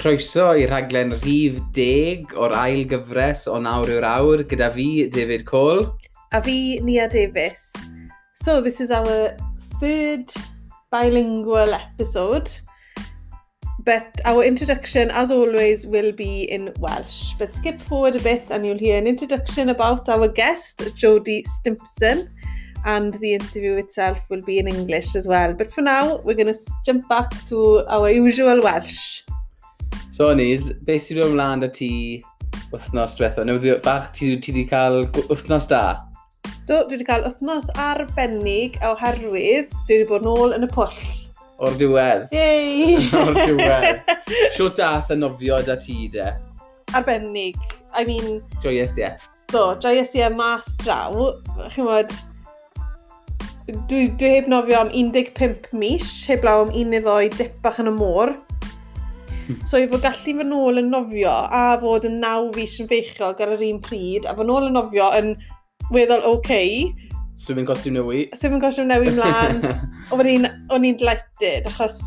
croeso i rhaglen rhif 10 o'r ail gyfres o nawr yw'r awr gyda fi, David Cole. A fi, Nia Davis. So, this is our third bilingual episode. But our introduction, as always, will be in Welsh. But skip forward a bit and you'll hear an introduction about our guest, Jodie Stimpson. and the interview itself will be in English as well. But for now, we're going to jump back to our usual Welsh. So, Anis, beth sy'n rhywun mlaen â ti wythnos diwethaf? Neu bach ti wedi cael wythnos da? Do, dwi wedi cael wythnos arbennig oherwydd dwi wedi bod nôl yn y pwll. O'r diwedd? Yey! O'r diwedd. Sio dath y nofio da ti de? Arbennig. I mean... Joyous, ie. Do, joyous, ie, yeah, mas draw. Chi'n bod, dwi, dwi heb nofio am 15 mis, heb law am 12 dip bach yn y môr. Hmm. so i fod gallu fy nôl yn nofio a fod yn naw fis yn feichiog ar yr un pryd a fy nôl yn nofio yn weddol oce. Okay. So fi'n costiwm newi. So fi'n costiwm newi mlaen. o'n i'n delighted achos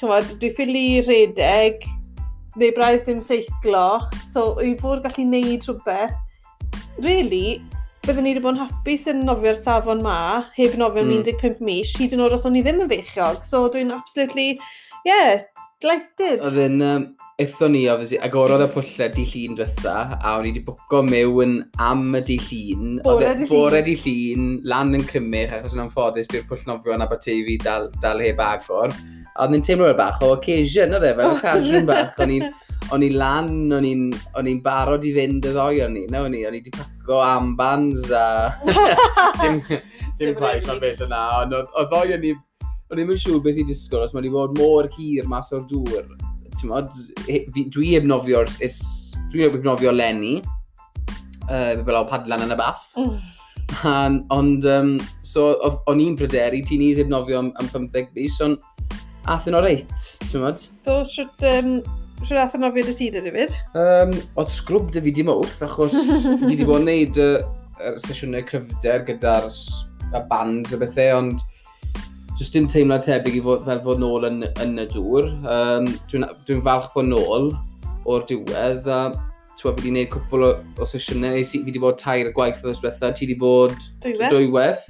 chymod, dwi ffili redeg neu braidd ddim seiclo. So i fod gallu neud rhywbeth really, byddwn ni wedi bod yn hapus yn nofio'r safon ma, heb nofio mm. 15 mis, hyd yn oed os o'n i ddim yn feichiog. So dwi'n absolutely, yeah, Delighted. Oedd yn... Um, Eithon ni, obviously, agorodd y pwllau di llun diwetha, a o'n i wedi bwco mewn am y di e- llun. Bore di llun. Bore di llun, lan yn cymych, achos yn amffodus, di'r pwll nofio yn Aberteifi dal, dal heb agor. A oedd yn teimlo fel bach o occasion, oedd e, fel occasion bach. O'n i'n o'n i lan, o'n i'n barod i fynd y ddoi o'n i, na o'n i, o'n i wedi paco ambans a... dim dim gwaith am beth yna, ond oedd ddoi o'n i o'n i'n siŵr beth i disgwyl, os mae wedi bod mor hir mas o'r dŵr. Mod, dwi heb ebnofio'r dwi heb nofio Lenny, uh, fel o padlan yn y bath. Mm. Um, ond, um, so, o'n i'n pryderu, ti'n i'n ebnofio am, am 15 bis, ond ath yn o reit, ti'n modd? Do, siwt, um, Rwy'n ath yn nofio dy ti, David? Um, oedd sgrwb dy fi di mawrth, achos fi wedi bod yn neud y y sesiynau cryfder gyda'r bands a bethau, ond jyst dim teimlad tebyg i fod, fel fod nôl yn, yn y dŵr. Um, Dwi'n dwi falch fod nôl o'r diwedd a twa, fi wedi gwneud cwpl o, o sesiynau, fi wedi bod tair y gwaith fyddes diwetha, ti wedi bod dwywedd.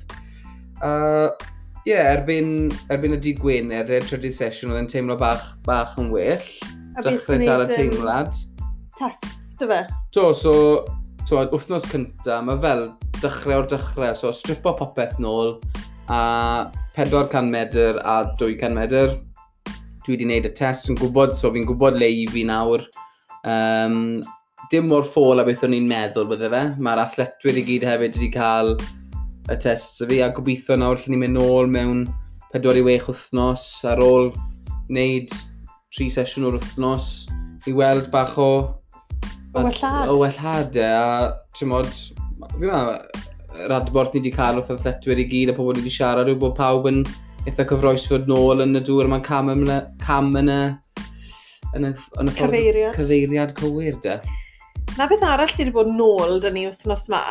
A uh, ie, yeah, erbyn, erbyn y dydd Gwener, y trydydd sesiwn, oedd e'n teimlo bach, bach yn well. A beth Dechrau dal y teimlad. Tests, dy fe? Do, so, twa, wythnos cyntaf, mae fel dechrau o'r dechrau, so stripo popeth nôl, a 400 medr a 200 medr. Dwi wedi gwneud y test yn gwybod, so fi'n gwybod le i fi nawr. Um, dim mor ffôl a beth o'n i'n meddwl bydde fe. Mae'r athletwyr i gyd hefyd wedi cael y test fi a gobeithio nawr lle ni'n mynd nôl mewn 4 i 6 wythnos ar ôl wneud 3 sesiwn o'r wythnos i weld bach o... O wellhad. O wellhad, e. A, ti'n modd, Fi'n meddwl, yr adborth ni wedi cael wrth athletwyr i gyd a pobl wedi siarad yw bod pawb yn eitha cyfroes fod nôl yn y dŵr mae'n cam, ymla, cam yn y, yn y, yn y ffordd cyfeiriad, cyfeiriad cywir de. Na beth arall sydd wedi bod nôl dyn ni wythnos ma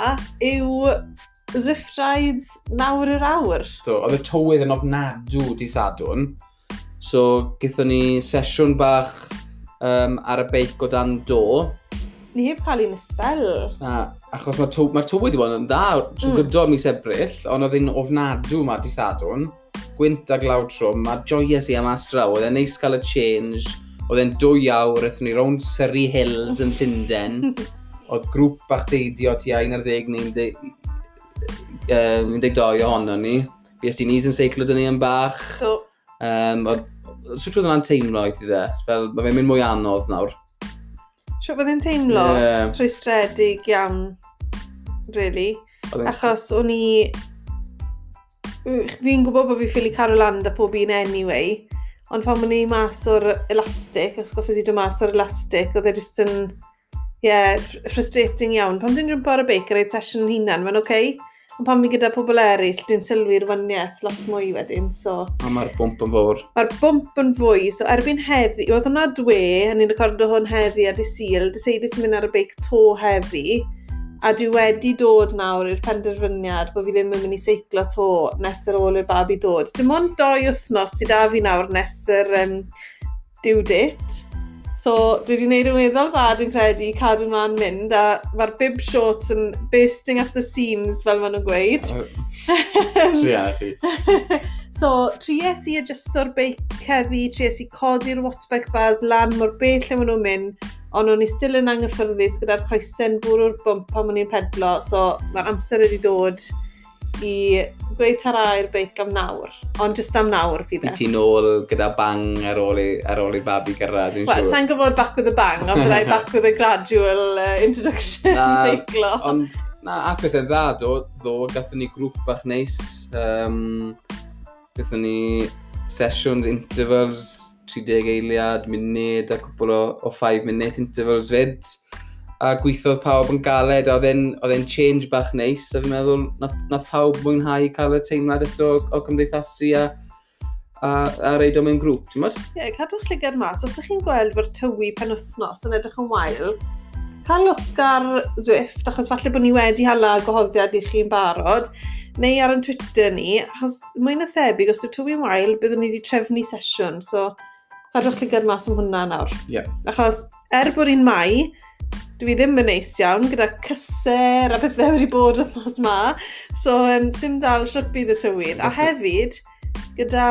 yw Zwift Rides nawr yr awr. Do, oedd y tywydd yn ofnadw di sadwn. So, gyda ni sesiwn bach um, ar y beic o dan do. Ni heb cael un ysbel. Na, Achos mae'r to, ma tywydd wedi bod yn dda trwy mm. gydo mis Ebrill, ond oedd hi'n ofnadw ma di sadwn. Gwynt a glaw trwm, a joyous i am astra, oedd e'n neis cael y change, oedd e'n dwy awr, eithon ni rownd Surrey Hills yn Llundain. oedd grŵp bach deidio tu a 11 neu 12 ohono ni. Fi ysdi nis yn seiclo dyn ni yn bach. Um, oedd, sŵt oedd yna'n teimlo i ti dde, fel mae fe'n mynd mwy anodd nawr. Siwt bydd e'n teimlo yeah. rhwystredig iawn, really. Oedden... Achos o'n i... Fi'n gwybod bod fi ffili cadw land a pob un anyway, ond pan o'n i mas o'r elastic, os goffes i dod mas o'r elastic, oedd e jyst yn, ie, yeah, frustrating iawn. Pan dwi'n rhywbeth ar y beic ar ei sesiwn hunan, mae'n oce. Okay. Ond pan mi gyda pobl eraill, dwi'n sylwi'r waniaeth lot mwy wedyn, so... A mae'r bwmp yn fawr. Mae'r bwmp yn fwy, so erbyn heddi, oedd hwnna dwe, a ni'n recordo hwn heddi ar dy sil, dy seiddi sy'n mynd ar y beic to heddi, a dwi wedi dod nawr i'r penderfyniad bod fi ddim yn mynd i seiclo to nes ar ôl i'r babi dod. Dim ond doi wythnos sydd â fi nawr nes yr um, due date, So, dwi wedi gwneud yn weddol dda, dwi'n credu, cadw mlaen mynd, a mae'r bib shorts yn bursting at the seams, fel maen nhw'n gweud. Tria ti. So, tries i adjusto'r beic heddi, tries i codi'r wattback bars lan mor bell lle maen nhw'n mynd, ond o'n i still yn anghyffyrddus gyda'r coesen bwrw'r bwmp pan o'n i'n pedlo, so mae'r amser wedi dod i gweud tara i'r beic am nawr, ond jyst am nawr fydd e. Fi ti nôl gyda bang ar ôl i, ar ôl i babi gyrraedd, dwi'n siŵr. Sa'n gwybod back with a bang, ond byddai back with a gradual uh, introduction na, seiclo. Ond, na, a pethau dda, do, ddo, gathen ni grŵp bach neis, um, gathen ni sessions, intervals, 30 eiliad, munud a cwpl o, o 5 minute intervals fyd a gweithodd pawb yn galed, a oedd e'n change bach neis, a fi'n meddwl nath, nath pawb mwynhau cael y teimlad eto o, o cymdeithasu a, a, a reid o mewn grŵp, ti'n modd? Ie, yeah, cadwch llygar mas, os ydych chi'n gweld fy'r tywi pen wythnos yn edrych yn wael, cael look ar Zwift, achos falle bod ni wedi hala gwahoddiad i chi'n barod, neu ar yn Twitter ni, achos mwy na thebyg, os yw tywi'n wael, byddwn ni wedi trefnu sesiwn, so cadwch llygar mas am hwnna nawr. Yeah. Achos er bod ni'n mai, dwi ddim yn neis iawn gyda cyser a bethau wedi bod wythnos ma. So, um, sy'n dal siwt bydd y tywydd. A hefyd, gyda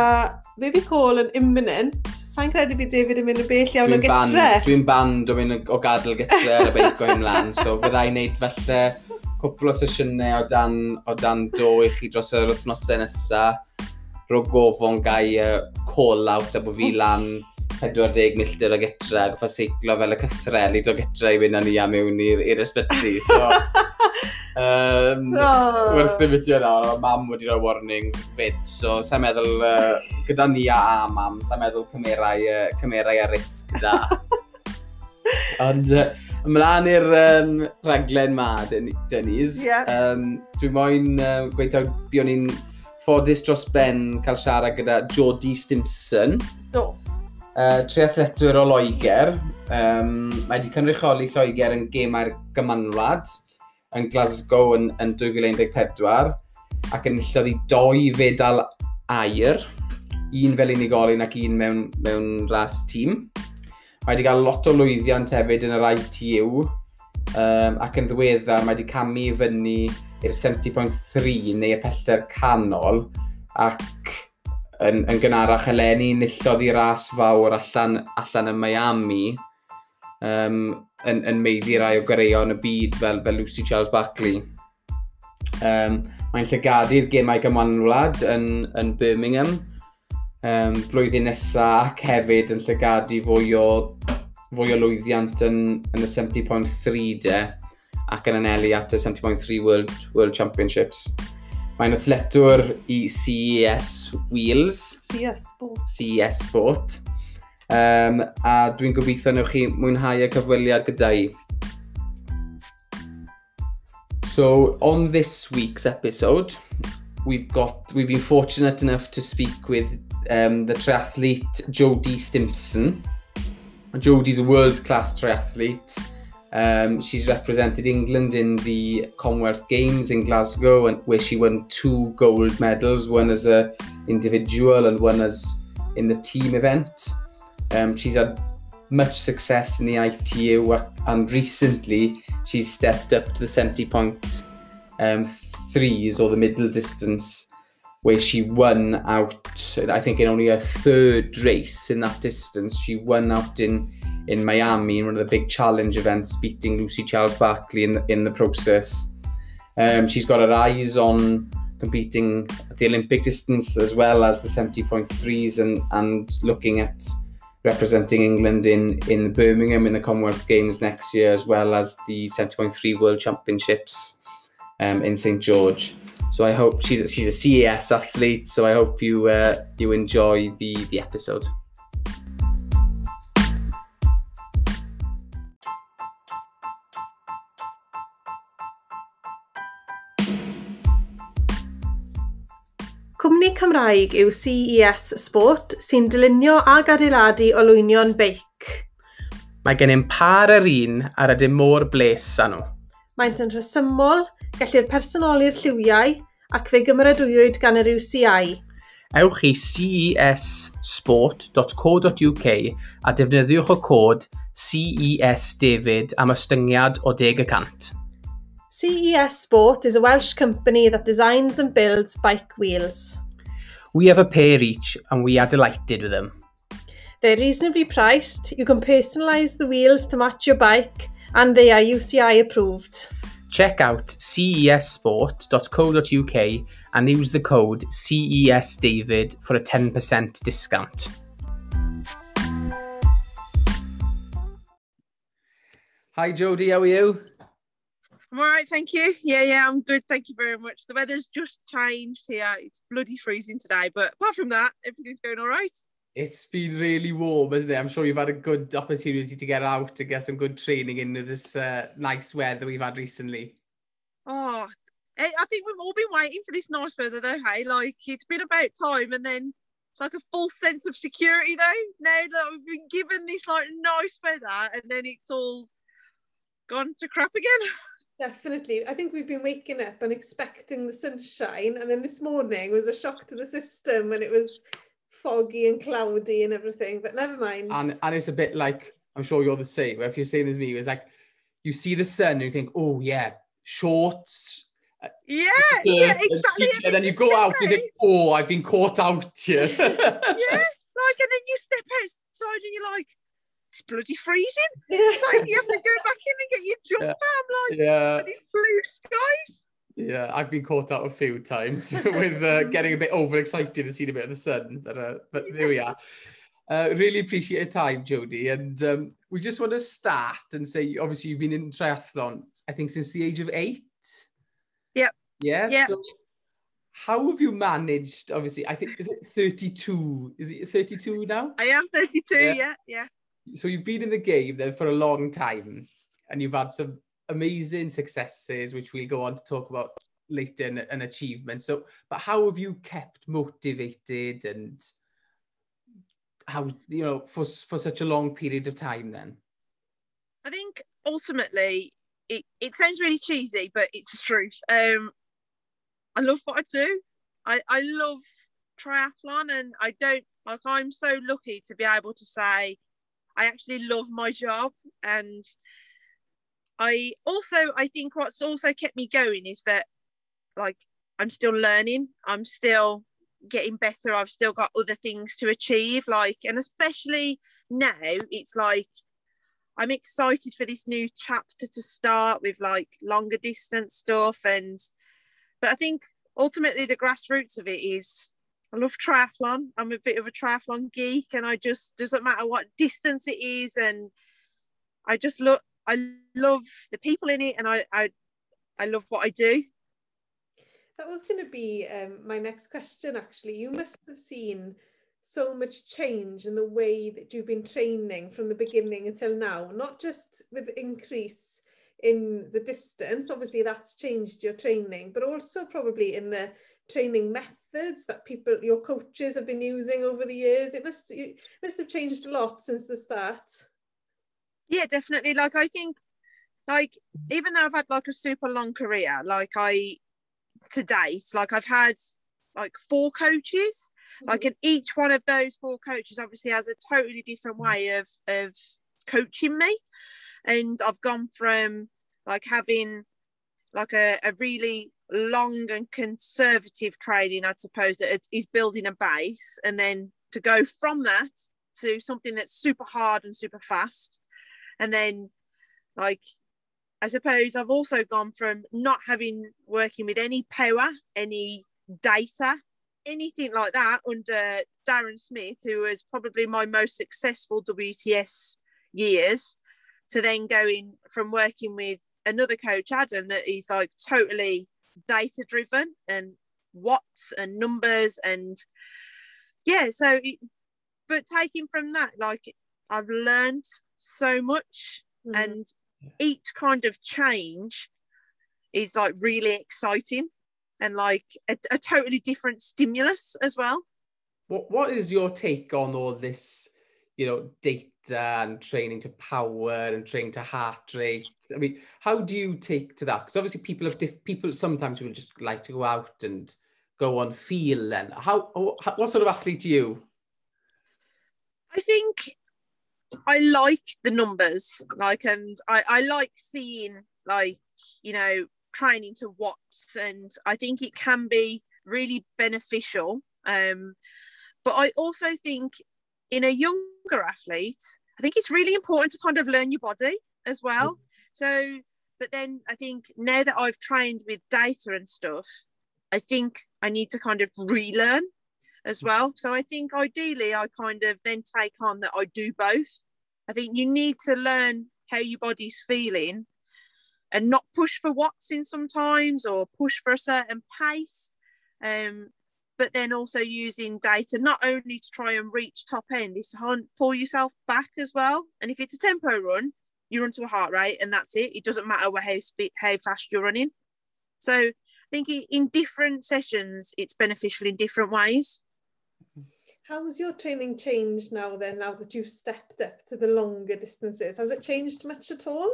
baby call yn imminent, sa'n credu bydd David yn mynd yn bell iawn o gytre. Dwi'n band o mynd o gadael gytre ar y beic o mlaen, so fyddai wneud falle cwpl o sesiynau o dan, o dan do i chi dros yr wythnosau nesaf, Rho gofon gael call out a bod fi lan 40 milltir o gytra, goffa seiclo fel y cythrel i do gytra i fynd â ni am mewn i'r ysbyty. So, um, oh. wrth i mi ti yna, mam wedi rhoi warning fyd, so sa'n meddwl, uh, gyda ni a, a mam, sa'n meddwl cymerau, uh, cymerau a risg da. Ond, uh, ymlaen i'r um, raglen ma, Denise. Yeah. Um, Dwi'n moyn uh, gweithio buon ni'n ffodus dros ben cael siarad gyda Jodie Stimson. Do uh, tre o Loegr. Um, mae wedi cynrychioli Lloegr yn gemau'r gymanwlad yn Glasgow yn, yn 2014 ac yn illodd i doi fedal air, un fel unigolyn ac un mewn, mewn ras tîm. Mae wedi cael lot o lwyddiant hefyd yn yr ITU um, ac yn ddiweddar mae wedi camu i fyny i'r 70.3 neu y pellter canol ac yn, yn gynharach eleni, nillodd i ras fawr allan, allan yn Miami um, yn, yn meiddi rai o gyreion y byd fel, fel Lucy Charles Buckley. Um, Mae'n llygadu'r gemau gymwanwlad yn, yn Birmingham um, blwyddyn nesaf ac hefyd yn llygadu fwy o, fwy o lwyddiant yn, yn y 70.3 de ac yn anelu at y 70.3 World, World Championships. Mae'n athletwr i CES Wheels. CS Sport. CES Sport. Um, a dwi'n gobeithio newch chi mwynhau y cyfweliad gyda i. So, on this week's episode, we've got we've been fortunate enough to speak with um, the triathlete Jodie Stimpson. Jodie's a world-class triathlete. Um, she's represented England in the Commonwealth Games in Glasgow, and where she won two gold medals, one as a individual and one as in the team event. Um, she's had much success in the ITU, and recently she's stepped up to the 70 point um, threes or the middle distance where she won out. I think in only her third race in that distance, she won out in in Miami in one of the big challenge events, beating Lucy Charles Barkley in in the process. Um, she's got her eyes on competing at the Olympic distance as well as the 70.3s and and looking at representing England in in Birmingham in the Commonwealth Games next year as well as the 70.3 World Championships um, in St George. So I hope she's she's a CES athlete. So I hope you uh, you enjoy the the episode. Cwmni Cymraeg yw CES Sport sy'n dylunio ag adeiladu olwynion beic. Mae gennym par yr un ar y dim môr bles â nhw. Maent yn rhesymol, Gellir personoli'r lliwiau ac fe gymrydwywyd gan yr UCI. Ewch i cessport.co.uk a defnyddiwch y cod CES David am ystyngiad o 10%. CES Sport is a Welsh company that designs and builds bike wheels. We have a pair each and we are delighted with them. They're reasonably priced, you can personalise the wheels to match your bike and they are UCI approved. Check out cesport.co.uk and use the code CESDavid for a 10% discount. Hi Jodie, how are you? I'm all right, thank you. Yeah, yeah, I'm good. Thank you very much. The weather's just changed here. It's bloody freezing today, but apart from that, everything's going all right. It's been really warm, isn't it? I'm sure you've had a good opportunity to get out to get some good training in this uh, nice weather we've had recently. Oh, I think we've all been waiting for this nice weather, though. Hey, like it's been about time, and then it's like a false sense of security, though. Now that we've been given this like nice weather, and then it's all gone to crap again. Definitely. I think we've been waking up and expecting the sunshine, and then this morning was a shock to the system when it was foggy and cloudy and everything. But never mind. And and it's a bit like I'm sure you're the same. If you're saying as me, it's like you see the sun and you think, oh yeah, shorts. Yeah, yeah, exactly. And then you go out and you think, oh, I've been caught out here. yeah, like, and then you step outside and you're like, it's bloody freezing. Yeah. It's like you have to go back in and get your jumper. Yeah. I'm like, yeah. these blue skies. Yeah, I've been caught out a few times with uh, getting a bit overexcited to see a bit of the sun, but uh, but there we are. Uh, really appreciate your time, Jodie. and um, we just want to start and say, obviously, you've been in triathlon, I think, since the age of eight. Yep. Yeah. Yep. So how have you managed? Obviously, I think is it thirty-two? Is it thirty-two now? I am thirty-two. Yeah. yeah, yeah so you've been in the game then for a long time and you've had some amazing successes which we'll go on to talk about later and, and achievements. So but how have you kept motivated and how you know for for such a long period of time then? I think ultimately it, it sounds really cheesy but it's the truth. Um i love what i do. I i love triathlon and i don't like i'm so lucky to be able to say I actually love my job and I also I think what's also kept me going is that like I'm still learning I'm still getting better I've still got other things to achieve like and especially now it's like I'm excited for this new chapter to start with like longer distance stuff and but I think ultimately the grassroots of it is I love triathlon. I'm a bit of a triathlon geek, and I just doesn't matter what distance it is, and I just love I love the people in it, and I I, I love what I do. That was going to be um, my next question. Actually, you must have seen so much change in the way that you've been training from the beginning until now, not just with increase in the distance. Obviously, that's changed your training, but also probably in the training methods that people, your coaches have been using over the years? It must, it must have changed a lot since the start. Yeah, definitely. Like, I think, like, even though I've had like a super long career, like, I, to date, like, I've had like four coaches, mm-hmm. like, and each one of those four coaches obviously has a totally different way of, of coaching me. And I've gone from like having like a, a really long and conservative training, I suppose, that is building a base, and then to go from that to something that's super hard and super fast, and then like I suppose I've also gone from not having working with any power, any data, anything like that under Darren Smith, who was probably my most successful WTS years, to then going from working with another coach, Adam, that he's like totally data driven and watts and numbers and yeah so but taking from that like i've learned so much mm. and each kind of change is like really exciting and like a, a totally different stimulus as well. What what is your take on all this you know data and training to power and training to heart rate? I mean how do you take to that? Because obviously people have diff- people sometimes will just like to go out and go on feel then how what sort of athlete are you? I think I like the numbers, like, and I, I like seeing, like, you know, training to watts, and I think it can be really beneficial. Um, but I also think in a younger athlete, I think it's really important to kind of learn your body as well. So, but then I think now that I've trained with data and stuff, I think I need to kind of relearn as well. So I think ideally I kind of then take on that I do both. I think you need to learn how your body's feeling and not push for watts in sometimes or push for a certain pace. Um, but then also using data not only to try and reach top end, is to pull yourself back as well. And if it's a tempo run, you run to a heart rate and that's it. It doesn't matter how speed, how fast you're running. So I think in different sessions, it's beneficial in different ways. How has your training changed now then, now that you've stepped up to the longer distances? Has it changed much at all?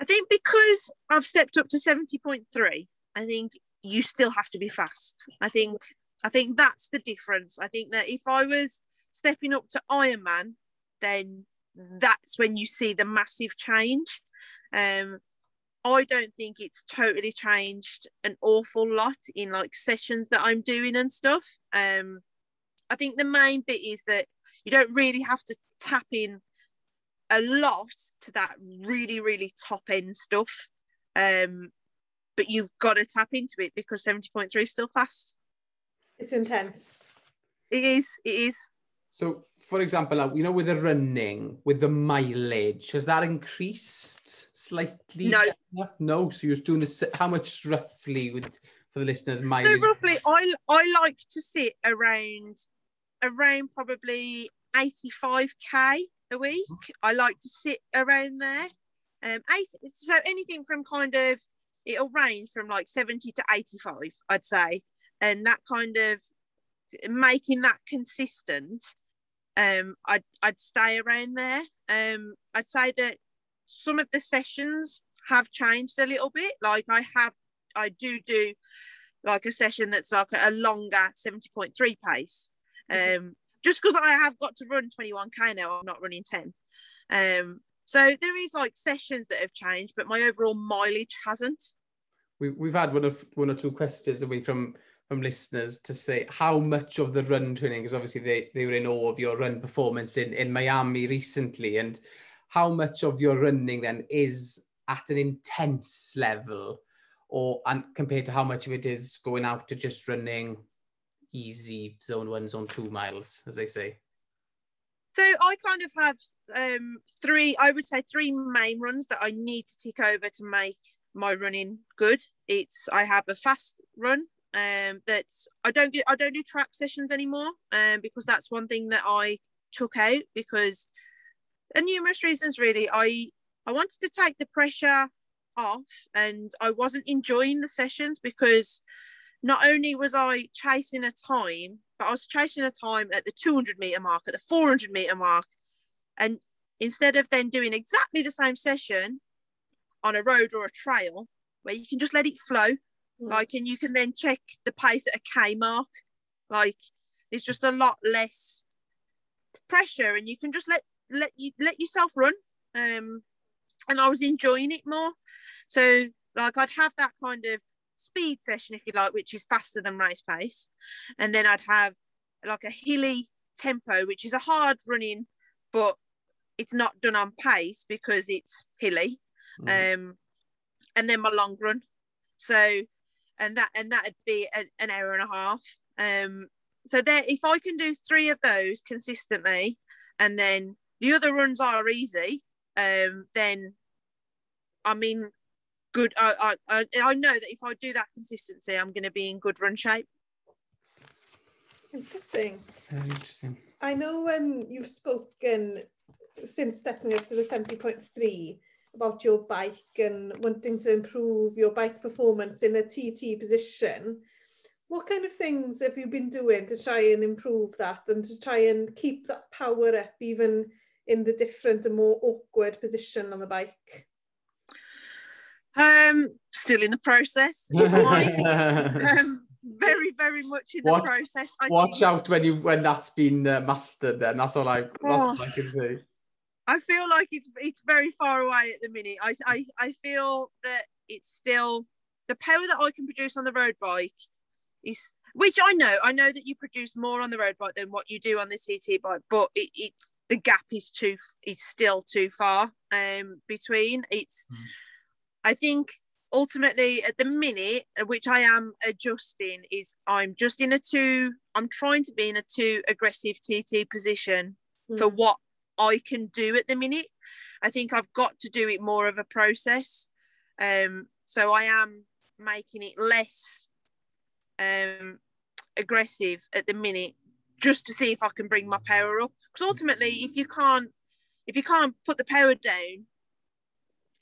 I think because I've stepped up to 70.3, I think you still have to be fast. I think I think that's the difference. I think that if I was stepping up to Ironman, then that's when you see the massive change. Um, I don't think it's totally changed an awful lot in like sessions that I'm doing and stuff. Um, I think the main bit is that you don't really have to tap in a lot to that really, really top end stuff. Um, but you've got to tap into it because 70.3 is still fast. It's intense. It is, it is. So, for example, you know, with the running, with the mileage, has that increased slightly? No. No. So you're doing this, how much roughly with for the listeners mileage? So roughly, I I like to sit around around probably 85k a week. I like to sit around there. Um, eight, so anything from kind of it'll range from like 70 to 85, I'd say, and that kind of making that consistent. Um, I'd I'd stay around there. Um, I'd say that some of the sessions have changed a little bit. Like I have, I do do like a session that's like a longer 70.3 pace. Um, just because I have got to run 21k now, I'm not running 10. Um, so there is like sessions that have changed, but my overall mileage hasn't. We, we've had one of one or two questions away from from listeners to say how much of the run training, because obviously they, they were in awe of your run performance in, in Miami recently, and how much of your running then is at an intense level, or and compared to how much of it is going out to just running easy zone one, zone two miles, as they say? So I kind of have um, three, I would say three main runs that I need to tick over to make my running good. It's I have a fast run um, that I don't do I don't do track sessions anymore um, because that's one thing that I took out because and numerous reasons really I I wanted to take the pressure off and I wasn't enjoying the sessions because not only was I chasing a time, but I was chasing a time at the 200 meter mark, at the 400 meter mark. And instead of then doing exactly the same session on a road or a trail, where you can just let it flow, mm. like, and you can then check the pace at a K mark, like, there's just a lot less pressure, and you can just let let you let yourself run. Um, and I was enjoying it more. So, like, I'd have that kind of speed session, if you like, which is faster than race pace. And then I'd have like a hilly tempo, which is a hard running, but it's not done on pace because it's hilly. Mm. Um, and then my long run. So, and that and that'd be a, an hour and a half. Um, so there, if I can do three of those consistently, and then the other runs are easy, um, then I mean, good. I, I, I know that if I do that consistency, I'm going to be in good run shape. Interesting. Very interesting. I know um, you've spoken since stepping up to the 70.3 about your bike and wanting to improve your bike performance in a TT position. What kind of things have you been doing to try and improve that and to try and keep that power up even in the different and more awkward position on the bike? Um, still in the process. um, very, very much in the process. I Watch out when you when that's been uh, mastered. Then that's all I that's Oh. all I can say. I feel like it's it's very far away at the minute. I I, I feel that it's still the power that I can produce on the road bike is which I know. I know that you produce more on the road bike than what you do on the TT bike, but it, it's the gap is too is still too far um between. It's Mm. I think ultimately at the minute, uh, which I am adjusting, is I'm just in a too I'm trying to be in a too aggressive TT position for Mm. what I can do at the minute. I think I've got to do it more of a process. Um, so I am making it less um, aggressive at the minute, just to see if I can bring my power up. Because ultimately, if you can't, if you can't put the power down,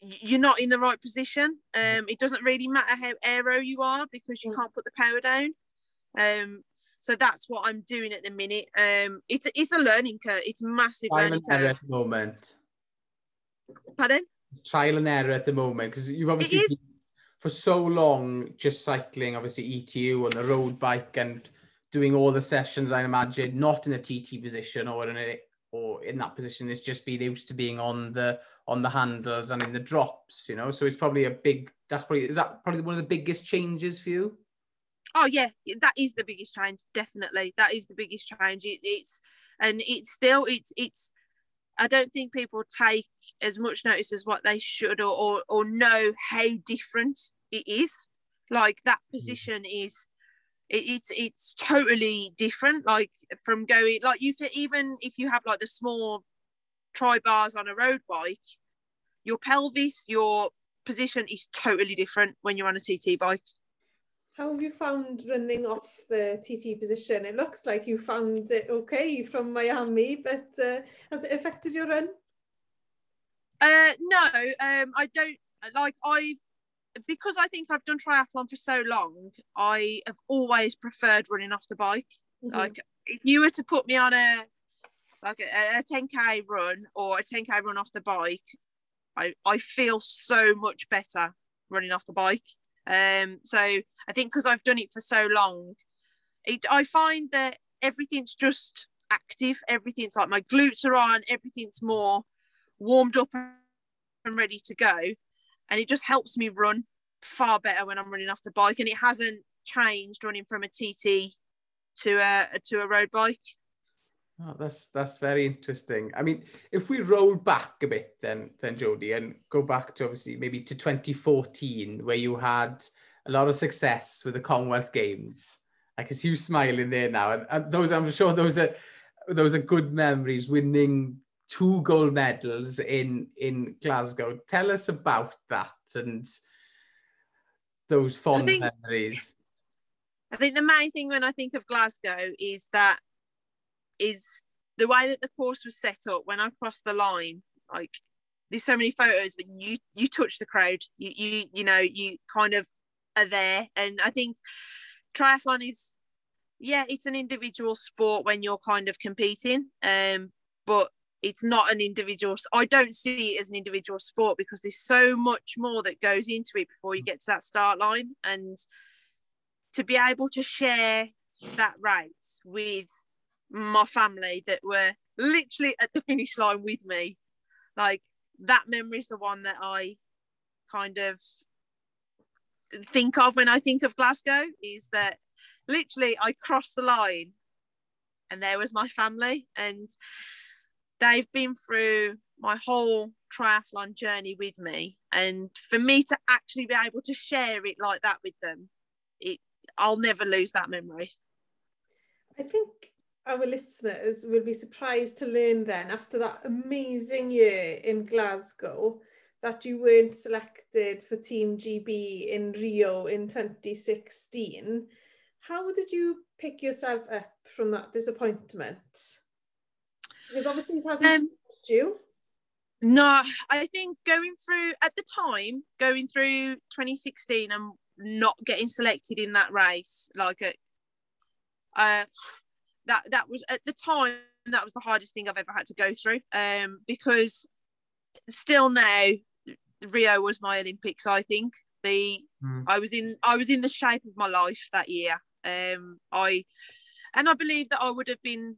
you're not in the right position. Um, it doesn't really matter how aero you are because you Mm. can't put the power down. Um, so that's what I'm doing at the minute. Um, it's a, it's a learning curve. It's massive Trial learning curve. at the moment. Pardon? It's trial and error at the moment because you've obviously been for so long just cycling, obviously ETU on the road bike and doing all the sessions. I imagine not in a TT position or in a or in that position. is just being used to being on the on the handles and in the drops. You know, so it's probably a big. That's probably is that probably one of the biggest changes for you. Oh yeah, that is the biggest change. Definitely, that is the biggest change. It, it's and it's still it's it's. I don't think people take as much notice as what they should or or, or know how different it is. Like that mm. position is. It, it's it's totally different. Like from going like you can even if you have like the small tri bars on a road bike, your pelvis, your position is totally different when you're on a TT bike. How have you found running off the TT position? It looks like you found it okay from Miami, but uh, has it affected your run? Uh, no, um, I don't like I've because I think I've done triathlon for so long. I have always preferred running off the bike. Mhm. Like if you were to put me on a like a, a 10k run or a 10k run off the bike, I I feel so much better running off the bike. Um, so I think because I've done it for so long, it I find that everything's just active. Everything's like my glutes are on. Everything's more warmed up and ready to go, and it just helps me run far better when I'm running off the bike. And it hasn't changed running from a TT to a to a road bike. Oh, that's that's very interesting. I mean, if we roll back a bit, then then Jodie, and go back to obviously maybe to 2014, where you had a lot of success with the Commonwealth Games. I can see you smiling there now, and, and those I'm sure those are those are good memories. Winning two gold medals in in Glasgow. Tell us about that and those fond think- memories. I think the main thing when I think of Glasgow is that is the way that the course was set up when I crossed the line. Like there's so many photos, but you you touch the crowd. You you you know you kind of are there, and I think triathlon is yeah, it's an individual sport when you're kind of competing, um, but it's not an individual. I don't see it as an individual sport because there's so much more that goes into it before you mm. get to that start line, and to be able to share that race with my family that were literally at the finish line with me like that memory is the one that i kind of think of when i think of glasgow is that literally i crossed the line and there was my family and they've been through my whole triathlon journey with me and for me to actually be able to share it like that with them it i'll never lose that memory I think our listeners will be surprised to learn then, after that amazing year in Glasgow, that you weren't selected for Team GB in Rio in 2016. How did you pick yourself up from that disappointment? Because obviously it hasn't Um, you. No, I think going through at the time, going through 2016 and not getting selected in that race, like a, uh, that that was at the time that was the hardest thing I've ever had to go through. Um, because still now, Rio was my Olympics. I think the Mm. I was in I was in the shape of my life that year. Um, I and I believe that I would have been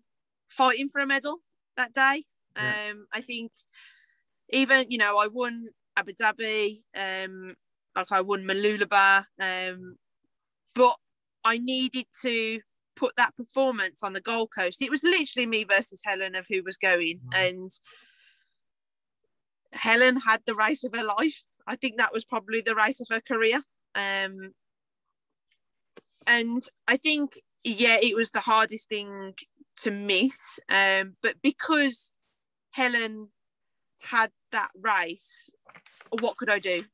fighting for a medal that day. Yeah. Um, I think even you know I won Abu Dhabi, um, like I won Mooloolaba, um, but I needed to put that performance on the Gold Coast. It was literally me versus Helen of who was going, and Helen had the race of her life. I think that was probably the race of her career. Um, and I think, yeah, it was the hardest thing to miss. Um, but because Helen had that race, what could I do?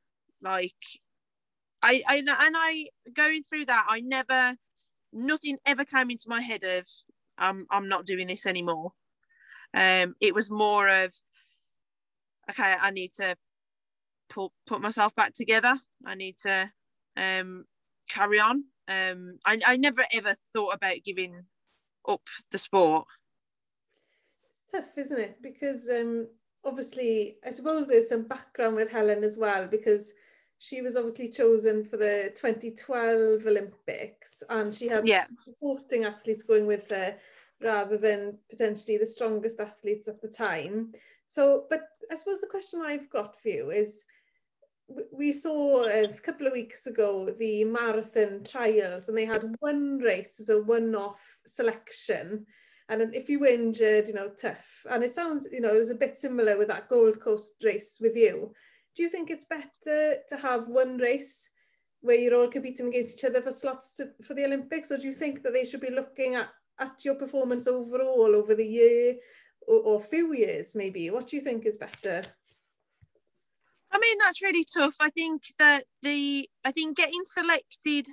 Like, I, I and I going through that, I never, nothing ever came into my head of, I'm, I'm not doing this anymore. Um, it was more of, okay, I need to put put myself back together. I need to um, carry on. Um, I, I never ever thought about giving up the sport? It's tough, isn't it? Because um, obviously, I suppose there's some background with Helen as well, because she was obviously chosen for the 2012 Olympics and she had yeah. supporting athletes going with her rather than potentially the strongest athletes at the time. So, but I suppose the question I've got for you is, we saw a couple of weeks ago the marathon trials and they had one race as a one-off selection and if you were injured you know tough. And it sounds you know it was a bit similar with that gold coast race with you. Do you think it's better to have one race where you're all competing against each other for slots to, for the olympics or do you think that they should be looking at at your performance overall over the year or, or few years maybe? What do you think is better? I mean, that's really tough. I think that the I think getting selected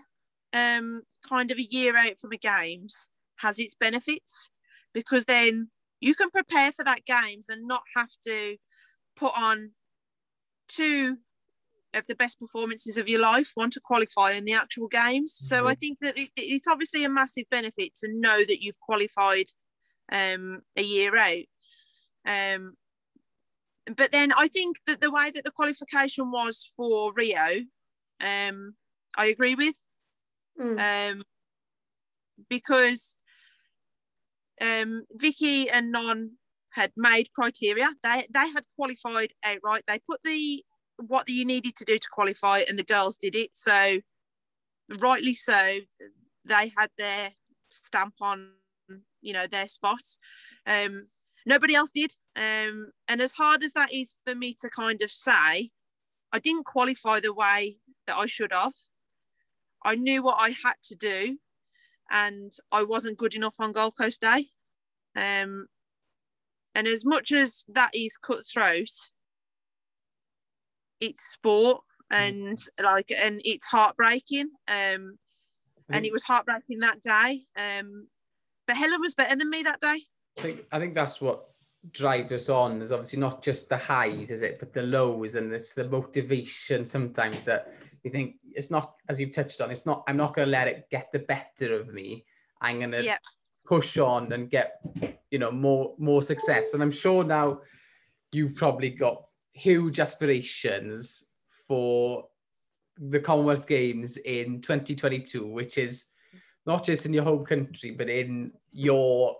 um kind of a year out from a games has its benefits because then you can prepare for that games and not have to put on two of the best performances of your life, one to qualify in the actual games. So I think that it, it's obviously a massive benefit to know that you've qualified um, a year out. Um, but then I think that the way that the qualification was for Rio, um, I agree with Mm. um, because um, Vicky and Non had made criteria. They they had qualified outright. They put the what you needed to do to qualify, and the girls did it. So rightly so, they had their stamp on you know their spot. Um, nobody else did. Um, and as hard as that is for me to kind of say, I didn't qualify the way that I should have. I knew what I had to do, and I wasn't good enough on Gold Coast Day. Um, and as much as that is cutthroat, it's sport and like and it's heartbreaking. Um, and it was heartbreaking that day. Um, but Helen was better than me that day. I think I think that's what drives us on is obviously not just the highs, is it, but the lows and it's the motivation sometimes that you think it's not as you've touched on, it's not I'm not gonna let it get the better of me. I'm gonna Yeah. push on and get you know more more success. And I'm sure now you've probably got huge aspirations for the Commonwealth Games in 2022, which is not just in your home country, but in your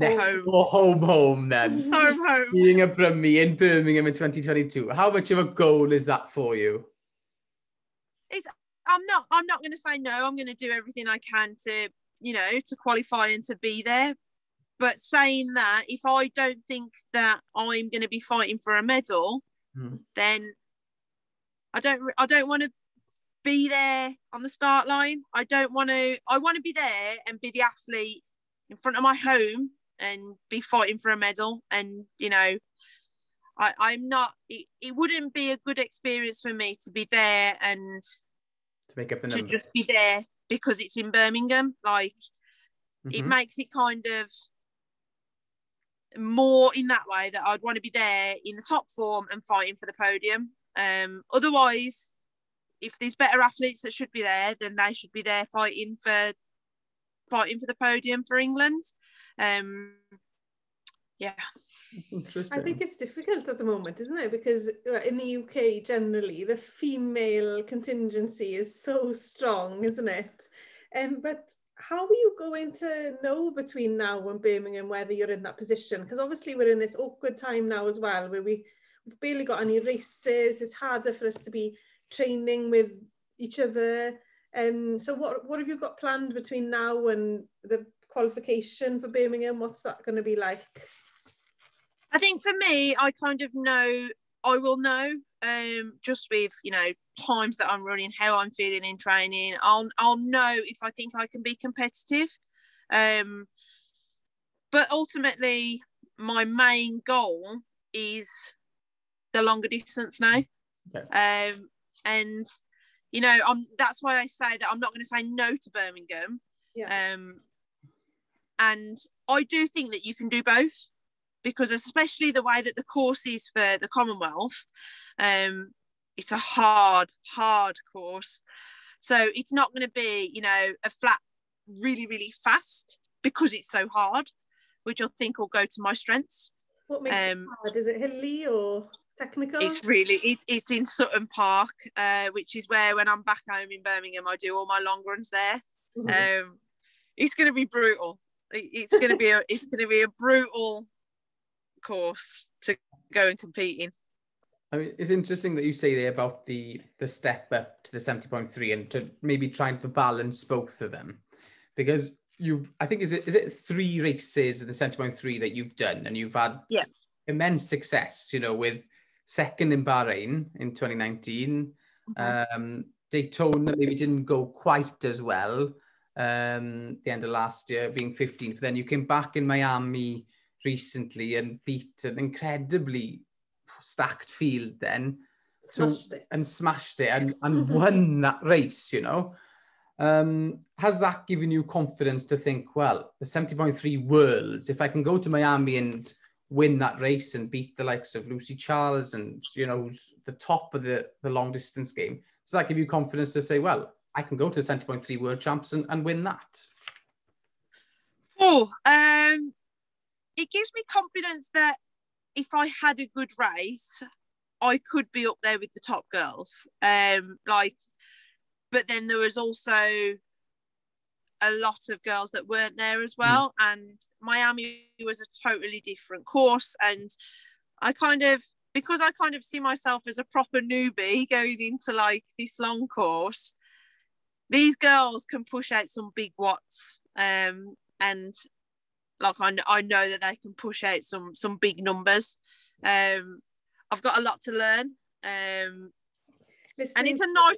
Home. home home then. Home, home. Being a Brummie in Birmingham in 2022. How much of a goal is that for you? It's. I'm not. I'm not going to say no. I'm going to do everything I can to, you know, to qualify and to be there. But saying that, if I don't think that I'm going to be fighting for a medal, Hmm. then I don't. I don't want to be there on the start line. I don't want to. I want to be there and be the athlete in front of my home and be fighting for a medal. And you know, I, I'm not. It, it wouldn't be a good experience for me to be there and To make up the to numbers. just be there because it's in Birmingham. Like it Mhm. makes it kind of more in that way that I'd want to be there in the top form and fighting for the podium. Um, otherwise, if there's better athletes that should be there, then they should be there fighting for fighting for the podium for England. Um, yeah, I think it's difficult at the moment, isn't it? Because uh, in the UK, generally, the female contingency is so strong, isn't it? Um, but how are you going to know between now and Birmingham whether you're in that position? Because obviously we're in this awkward time now as well, where we, we've barely got any races. It's harder for us to be training with each other. Um, so what what have you got planned between now and the qualification for Birmingham? What's that going to be like? I think for me, I kind of know I will know um, just with you know times that I'm running, how I'm feeling in training. I'll I'll know if I think I can be competitive. Um, but ultimately, my main goal is the longer distance now. Okay. Um, and you know, I'm that's why I say that I'm not going to say no to Birmingham. Yeah. Um, and I do think that you can do both because especially the way that the course is for the Commonwealth, um, it's a hard, hard course. So it's not going to be, you know, a flat really, really fast because it's so hard, which I think will go to my strengths. What makes um, it hard? Is it hilly or technical? It's really it's it's in Sutton Park, uh, which is where when I'm back home in Birmingham, I do all my long runs there. Mm-hmm. Um, it's going to be brutal. It's going to be a it's to be a brutal course to go and compete in. I mean, it's interesting that you say there about the the step up to the 70.3 and to maybe trying to balance both of them. Because you've I think is it is it three races in the 70.3 that you've done and you've had yeah. immense success, you know, with second in Bahrain in 2019. Mm-hmm. Um, Daytona maybe didn't go quite as well um, the end of last year, being 15th. But then you came back in Miami recently and beat an incredibly stacked field then. Smashed so, it. And smashed it and, and won that race, you know. Um, has that given you confidence to think, well, the 70.3 Worlds, if I can go to Miami and win that race and beat the likes of Lucy Charles and, you know, the top of the, the long distance game, does that give you confidence to say, well, I can go to the 70.3 world champs and, and win that? Oh, um, it gives me confidence that if I had a good race, I could be up there with the top girls. Um, like, but then there was also a lot of girls that weren't there as well, mm. and Miami was a totally different course. And I kind of, because I kind of see myself as a proper newbie going into like this long course, these girls can push out some big watts. Um, and like I, I know that they can push out some some big numbers. Um, I've got a lot to learn. Um, and it's a nice.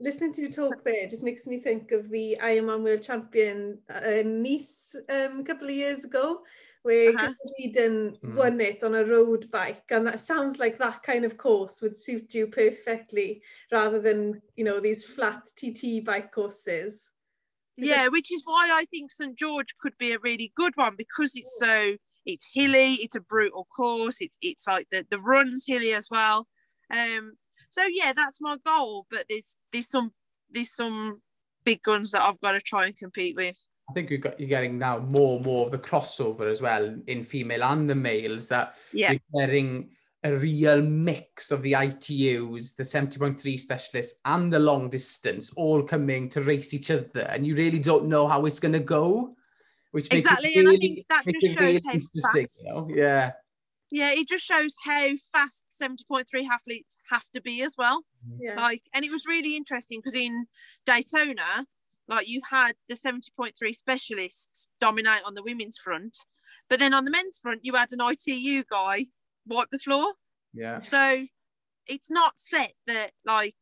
Listening to you talk there just makes me think of the Ironman World Champion uh, Nice um, a couple of years ago, where uh-huh. Iden mm. won it on a road bike, and that sounds like that kind of course would suit you perfectly, rather than you know these flat TT bike courses yeah, which is why I think St George could be a really good one because it's so it's hilly, it's a brutal course, it's it's like the the run's hilly as well. Um, so yeah, that's my goal. But there's there's some there's some big guns that I've got to try and compete with. I think you've got, you're getting now more and more of the crossover as well in female and the males that yeah. you're getting a real mix of the ITUs, the 70.3 specialists, and the long distance all coming to race each other, and you really don't know how it's going to go, which makes exactly, it really, and I think that just shows really how fast. You know? Yeah. Yeah, it just shows how fast 70.3 athletes have to be as well. Yeah. Like, and it was really interesting because in Daytona, like you had the 70.3 specialists dominate on the women's front, but then on the men's front, you had an ITU guy wipe the floor. Yeah. So it's not set that like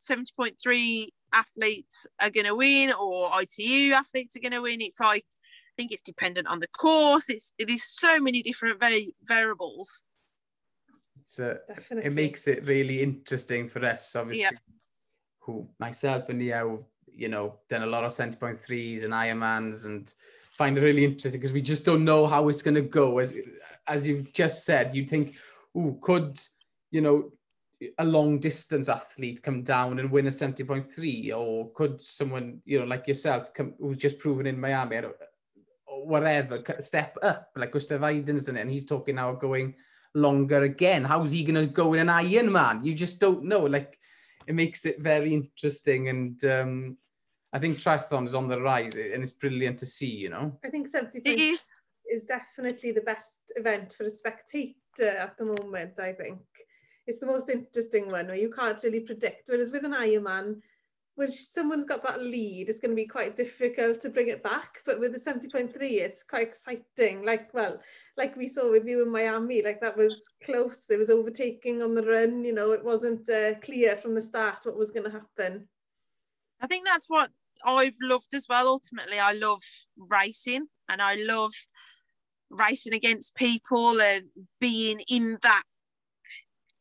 70.3 athletes are going to win or ITU athletes are going to win. It's like, I think it's dependent on the course. It's, it is so many different va- variables. So Definitely. it makes it really interesting for us, obviously, yeah. who myself and Leo, you know, done a lot of center point threes and Ironmans and find it really interesting because we just don't know how it's going to go. As as you've just said, you think, oh, could, you know, a long distance athlete come down and win a 70.3 or could someone, you know, like yourself come, who's just proven in Miami or, or whatever, step up like Gustav Aiden's done it and he's talking now going longer again. How's he going to go in an Ironman? You just don't know. Like, it makes it very interesting and um, I think triathlon is on the rise and it's brilliant to see, you know. I think 70 It is. is definitely the best event for a spectator at the moment, I think. It's the most interesting one where you can't really predict. Whereas with an Ironman, when someone's got that lead, it's going to be quite difficult to bring it back. But with the 70.3, it's quite exciting. Like, well, like we saw with you in Miami, like that was close. There was overtaking on the run. You know, it wasn't uh, clear from the start what was going to happen. I think that's what I've loved as well. Ultimately, I love racing and I love racing against people and being in that.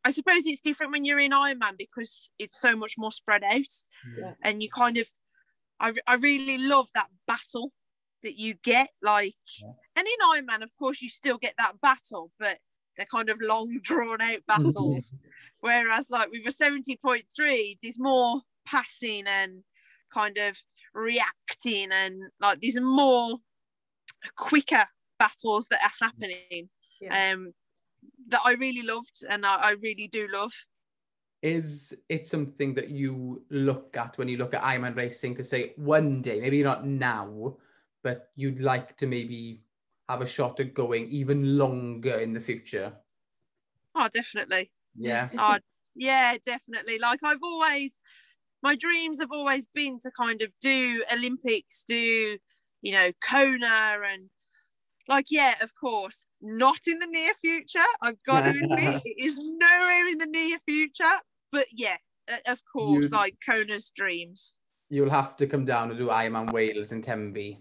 I suppose it's different when you're in Ironman because it's so much more spread out Yeah. and you kind of, I, I really love that battle that you get. Like, Yeah. and in Ironman, of course, you still get that battle, but they're kind of long drawn out battles. Whereas, like with a 70.3, there's more passing and kind of reacting, and like there's more quicker battles that are happening. Yeah. Um, that I really loved, and I, I really do love. Is it something that you look at when you look at Ironman racing to say one day, maybe not now, but you'd like to maybe have a shot at going even longer in the future? Oh, definitely. Yeah. Oh, yeah, definitely. Like I've always, my dreams have always been to kind of do Olympics, do you know Kona, and like yeah, of course, not in the near future. I've got to admit, it is nowhere in the near future. But yeah, of course, You- like Kona's dreams. You'll have to come down and do Ironman Wales in Tenby.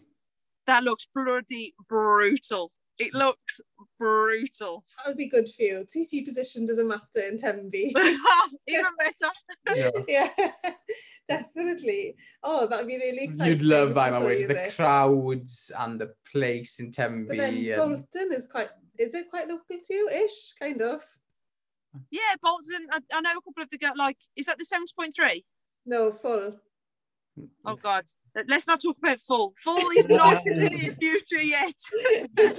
That looks bloody brutal. It looks brutal. That'll be good for you. TT position doesn't matter in Tenby. Even better. Yeah. yeah, definitely. Oh, that'd be really exciting. You'd love if I saw Ironman Wales, you the crowds and the place in Tenby. But then and- Bolton is quite, is it quite local to you ish? Kind of. Yeah, Bolton. I, I know a couple of the girls. Like, is that the seventy point three? No, full. Oh God, let's not talk about full. Full is not in the near future yet.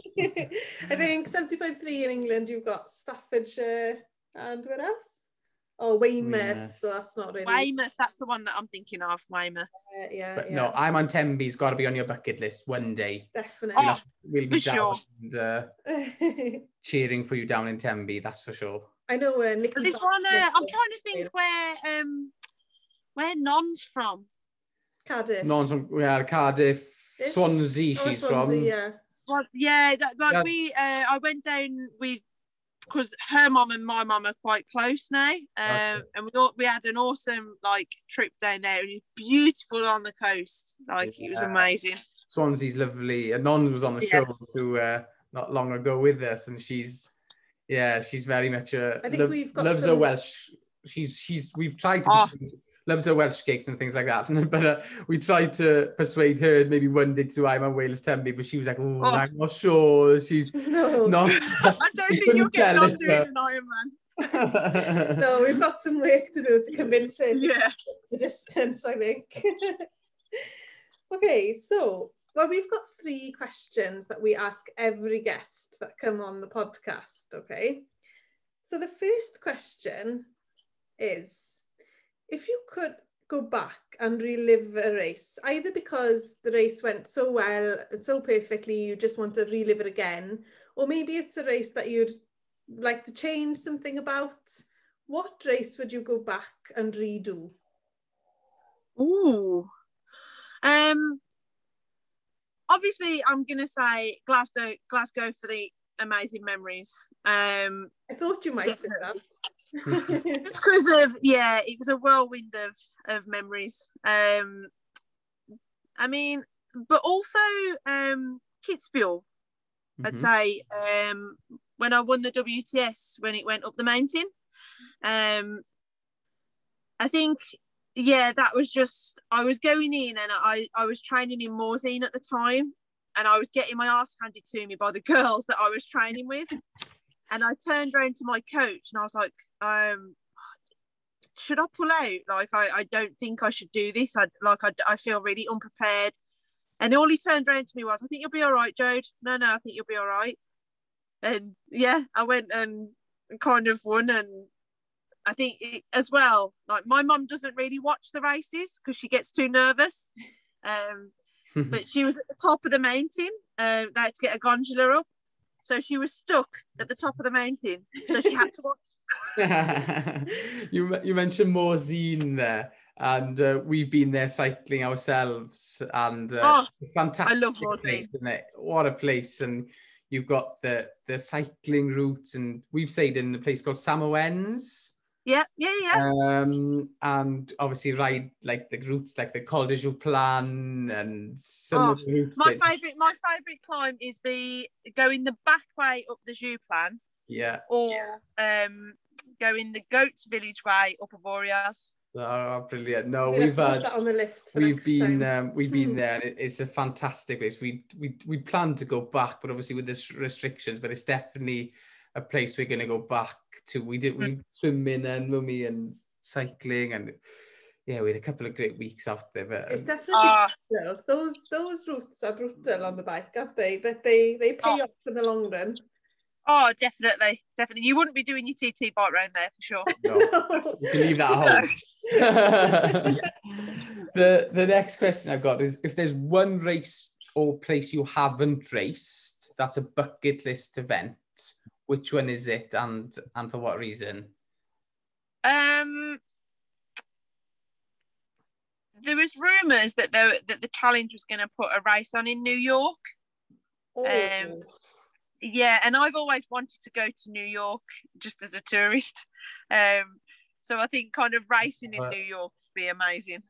I think 70.3 in England, you've got Staffordshire and where else? Oh, Weymouth. Weymouth. So that's not really. Weymouth, that's the one that I'm thinking of. Weymouth. Uh, yeah, But yeah, no, Ironman Tenby's got to be on your bucket list one day. definitely. Oh, We'll be For down sure. and uh, cheering for you down in Temby, that's for sure. I know where Nicky. There's one. Uh, I'm uh, trying to think where um where Non's from. Cardiff. Non's from yeah, Cardiff, Ish. Swansea Oh, she's Swansea, from. Yeah. Well, yeah, that, like Yeah. we. Uh, I went down with because her mom and my mom are quite close now, um, Okay. and we thought we had an awesome like trip down there. It was beautiful on the coast. Like it was amazing. Swansea's lovely. And Non was on the Yeah. show too uh, not long ago with us, and she's yeah, she's very much a I think lov- we've got loves her some- Welsh. She's she's we've tried to Oh. persuade- loves her Welsh cakes and things like that. but uh, we tried to persuade her maybe one day to I'm on Wales Tenby, but she was like, oh, Oh. I'm not sure. She's No. not. I don't think you'll couldn't get tell on it, doing an Ironman. No, we've got some work to do to convince her to Yeah. the distance, I think. okay, so well, we've got three questions that we ask every guest that come on the podcast. Okay, so the first question is if you could go back and relive a race, either because the race went so well so perfectly, you just want to relive it again, or maybe it's a race that you'd like to change something about. What race would you go back and redo? Ooh. Um. Obviously, I'm gonna say Glasgow. Glasgow for the amazing memories. Um. I thought you might say that. It's because of yeah, it was a whirlwind of of memories. Um. I mean, but also um Kitzbühel. I'd Mhm. say um, when I won the WTS when it went up the mountain. Um, I think, yeah, that was just I was going in and I I was training in Morzine at the time, and I was getting my ass handed to me by the girls that I was training with, and I turned around to my coach and I was like, um. Should I pull out? Like, I, I don't think I should do this. I like, I, I feel really unprepared. And all he turned around to me was, I think you'll be all right, Jode. No, no, I think you'll be all right. And yeah, I went and kind of won. And I think it, as well, like my mum doesn't really watch the races because she gets too nervous. Um, but she was at the top of the mountain. Uh, they had to get a gondola up. So she was stuck at the top of the mountain. So she had to watch. you, you mentioned more zine there. And uh, we've been there cycling ourselves. And uh, oh, fantastic place, isn't it? What a place. And you've got the, the cycling route. And we've stayed in a place called Samoens. Yeah, yeah, yeah. Um, and obviously ride like the routes like the Col de Joux Plane and some of the routes. Oh, My favourite, my favourite climb is the going the back way up the Joux Plane Yeah. or um going the Goats Village way up Avoriaz. Oh, brilliant! No, We're gonna we've have had that on the list for we've been um, we've been Hmm. there it, it's a fantastic place we we we plan to go back but obviously with this restrictions but it's definitely a place we're going to go back to we did we swimming and mummy and cycling and yeah we had a couple of great weeks out there but It's um, definitely ah. brutal. Those those routes are brutal on the bike, aren't they? But they they pay Oh. off in the long run. oh, definitely, definitely. You wouldn't be doing your TT bike round there for sure. no, you can leave that at home the the next question I've got is if there's one race or place you haven't raced that's a bucket list event which one is it and and for what reason Um, there was rumours that the that the challenge was going to put a race on in New York. Oh. Um, Yeah, and I've always wanted to go to New York just as a tourist. Um, so I think kind of racing in Right. New York would be amazing.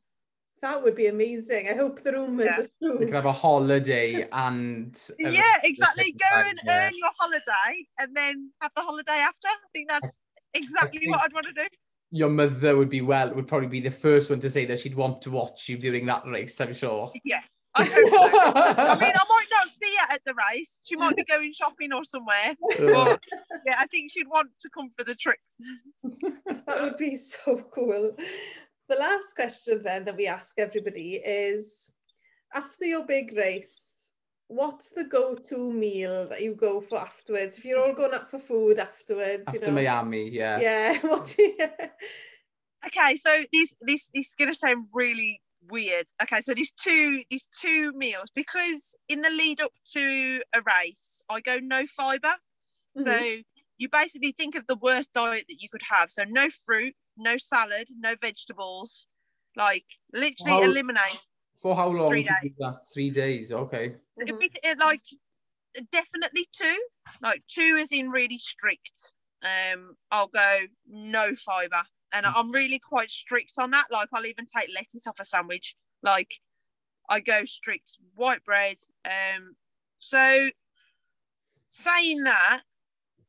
That would be amazing. I hope the rumours Yeah. are true. we could have a holiday and a Yeah, exactly. Go and earn your holiday and then have the holiday after. I think that's exactly think- what I'd want to do. your mother would be well would probably be the first one to say that she'd want to watch you during that race i'm sure Yeah. I hope so. I mean, I might not see her at the race. She might be going shopping or somewhere. But yeah, I think she'd want to come for the trip. That would be so cool. The last question then that we ask everybody is after your big race, what's the go-to meal that you go for afterwards? If you're all going out for food afterwards, after you know. miami yeah Yeah, what do you Okay, so this this this is gonna sound really weird. Okay, so these two these two meals because in the lead up to a race, I go no fiber. So mm-hmm. you basically think of the worst diet that you could have. So no fruit, no salad, no vegetables. Like literally How- eliminate. for how long Three did you do that three days okay If Mhm. it, it, like definitely two, like two is in really strict. Um, I'll go no fiber, and I'm really quite strict on that. Like I'll even take lettuce off a sandwich. Like I go strict white bread. Um, so saying that,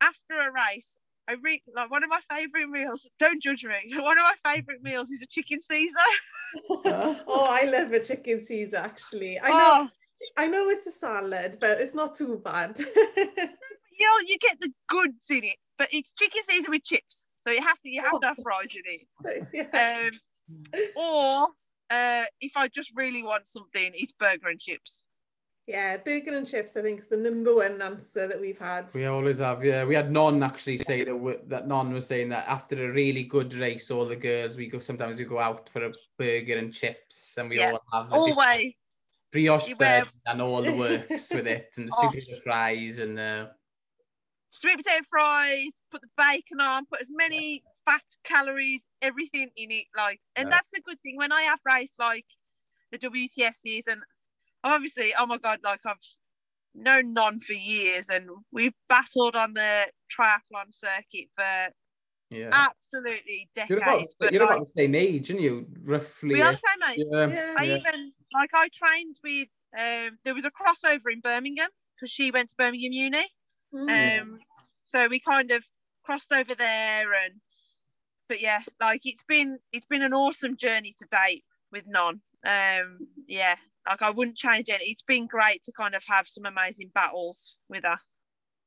after a race, I re- like one of my favorite meals. Don't judge me. One of my favorite meals is a chicken Caesar. oh, I love a chicken Caesar actually. I know Oh, I know it's a salad, but it's not too bad. you know, you get the goods in it, but it's chicken Caesar with chips. So it has to you have to have fries in it. yeah. Um, or uh, if I just really want something, it's burger and chips. Yeah, burger and chips I think is the number one answer that we've had. We always have, yeah. We had Non actually say that we, that Non was saying that after a really good race, all the girls we go sometimes we go out for a burger and chips, and we Yeah. all have Always. brioche You bread and all the works with it, and the Oh. sweet potato fries and uh, Sweet potato fries, put the bacon on, put as many fat calories, everything in it. Like, and Yeah. that's the good thing when I have race like the WTSs, and obviously, oh my god, like I've known non for years, and we've battled on the triathlon circuit for yeah. absolutely You're about, decades. but, you're about the same age, aren't you? Roughly. we are the same age. yeah. Yeah. I yeah. even like I trained with um there was a crossover in Birmingham because she went to Birmingham Uni. Mm. Um so we kind of crossed over there and but yeah, like it's been it's been an awesome journey to date with non. Um yeah, like I wouldn't change it. It's been great to kind of have some amazing battles with her.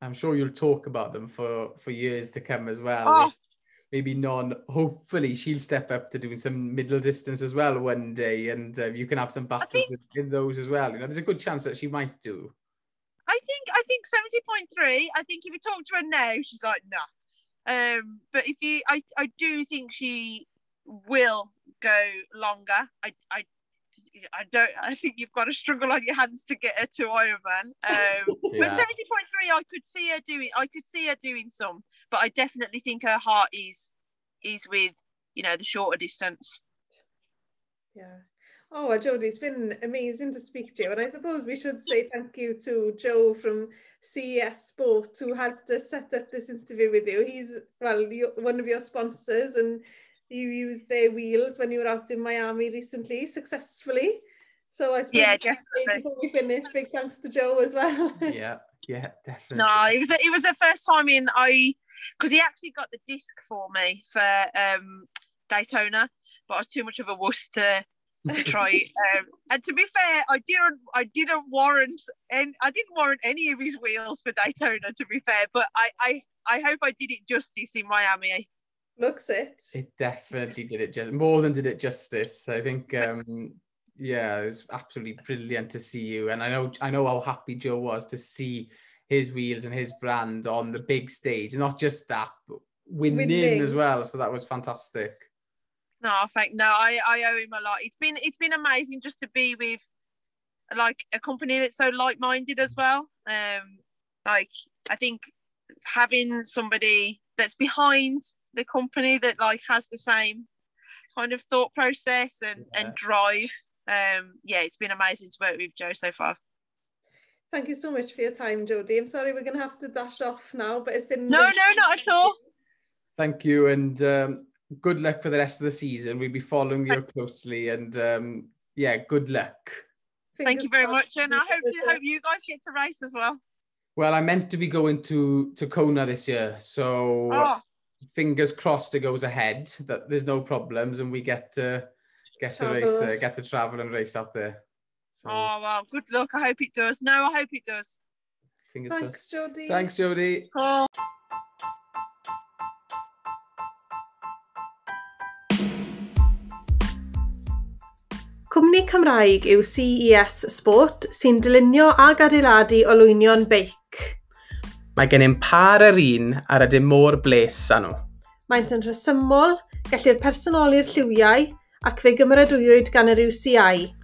I'm sure you'll talk about them for for years to come as well. Oh. Maybe non. Hopefully, she'll step up to doing some middle distance as well one day, and uh, you can have some battles think- in those as well. You know, there's a good chance that she might do. I think I think seventy point three. I think if you talk to her now, she's like nah. Um, but if you, I, I do think she will go longer. I, I I don't. I think you've got to struggle on your hands to get her to Ironman. Um, Yeah. But seventy point three, I could see her doing. I could see her doing some, but I definitely think her heart is is with you know the shorter distance. Yeah. Oh, well, Jodie, it's been amazing to speak to you. And I suppose we should say thank you to Joe from CES Sport who helped us set up this interview with you. He's, well, you one of your sponsors and you used their wheels when you were out in Miami recently successfully. So I suppose Yeah, we should say definitely. before we finish, big thanks to Joe as well. yeah, yeah, definitely. No, it was it was the first time in I because he actually got the disc for me for um Daytona, but I was too much of a wuss to to try. um, and to be fair, I didn't I didn't warrant and I didn't warrant any of his wheels for Daytona. To be fair, but I I I hope I did it justice in Miami. Looks it. It definitely did it just more than did it justice. I think, um, yeah, it was absolutely brilliant to see you, and I know I know how happy Joe was to see his wheels and his brand on the big stage. Not just that, but winning, Winning. as well. So that was fantastic. No, thank no, I, I owe him a lot. It's been it's been amazing just to be with like a company that's so like minded as well. Um like I think having somebody that's behind the company that like has the same kind of thought process and, Yeah. and drive. Um yeah, it's been amazing to work with Joe so far. Thank you so much for your time, Jodie. I'm sorry we're going to have to dash off now, but it's been No, no, not at all. Thank you, and um, good luck for the rest of the season. We'll be following you closely, and um, yeah, good luck. Thank you very much. And I hope the to hope you guys get to race as well. Well, I meant to be going to to Kona this year, so Oh, fingers crossed it goes ahead, that there's no problems and we get to get to travel. race, get to travel and race out there. So. Oh, wow. Good luck. I hope it does. No, I hope it does. Fingers Thanks, crossed. Jodie. Thanks, Jodie. Oh. Cwmni Cymraeg yw CES Sport sy'n dylunio ag adeiladu olwynion beic Mae gennym par yr un ar y dim môr bles â nhw. Maent yn rhesymol, gellir personoli'r lliwiau ac fe gymrydwywyd gan yr UCI.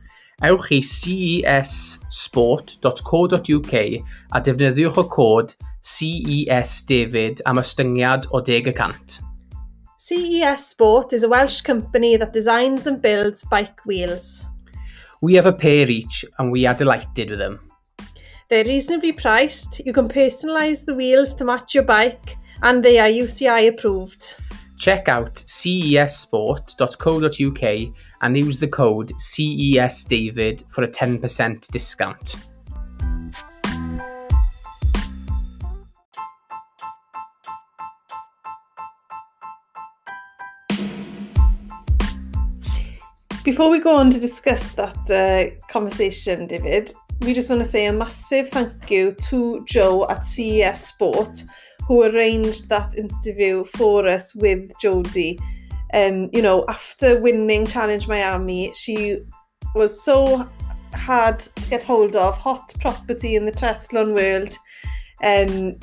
Ewch i cessport.co.uk a defnyddiwch y cod CES David am ystyngiad o 10%. CES Sport is a Welsh company that designs and builds bike wheels. We have a pair each and we are delighted with them. They're reasonably priced, you can personalise the wheels to match your bike, and they are UCI approved. Check out cesport.co.uk and use the code CESDavid for a 10% discount. Before we go on to discuss that uh, conversation, David, we just want to say a massive thank you to Joe at CES Sport who arranged that interview for us with Jodie. Um, you know, after winning Challenge Miami, she was so hard to get hold of, hot property in the triathlon world, um,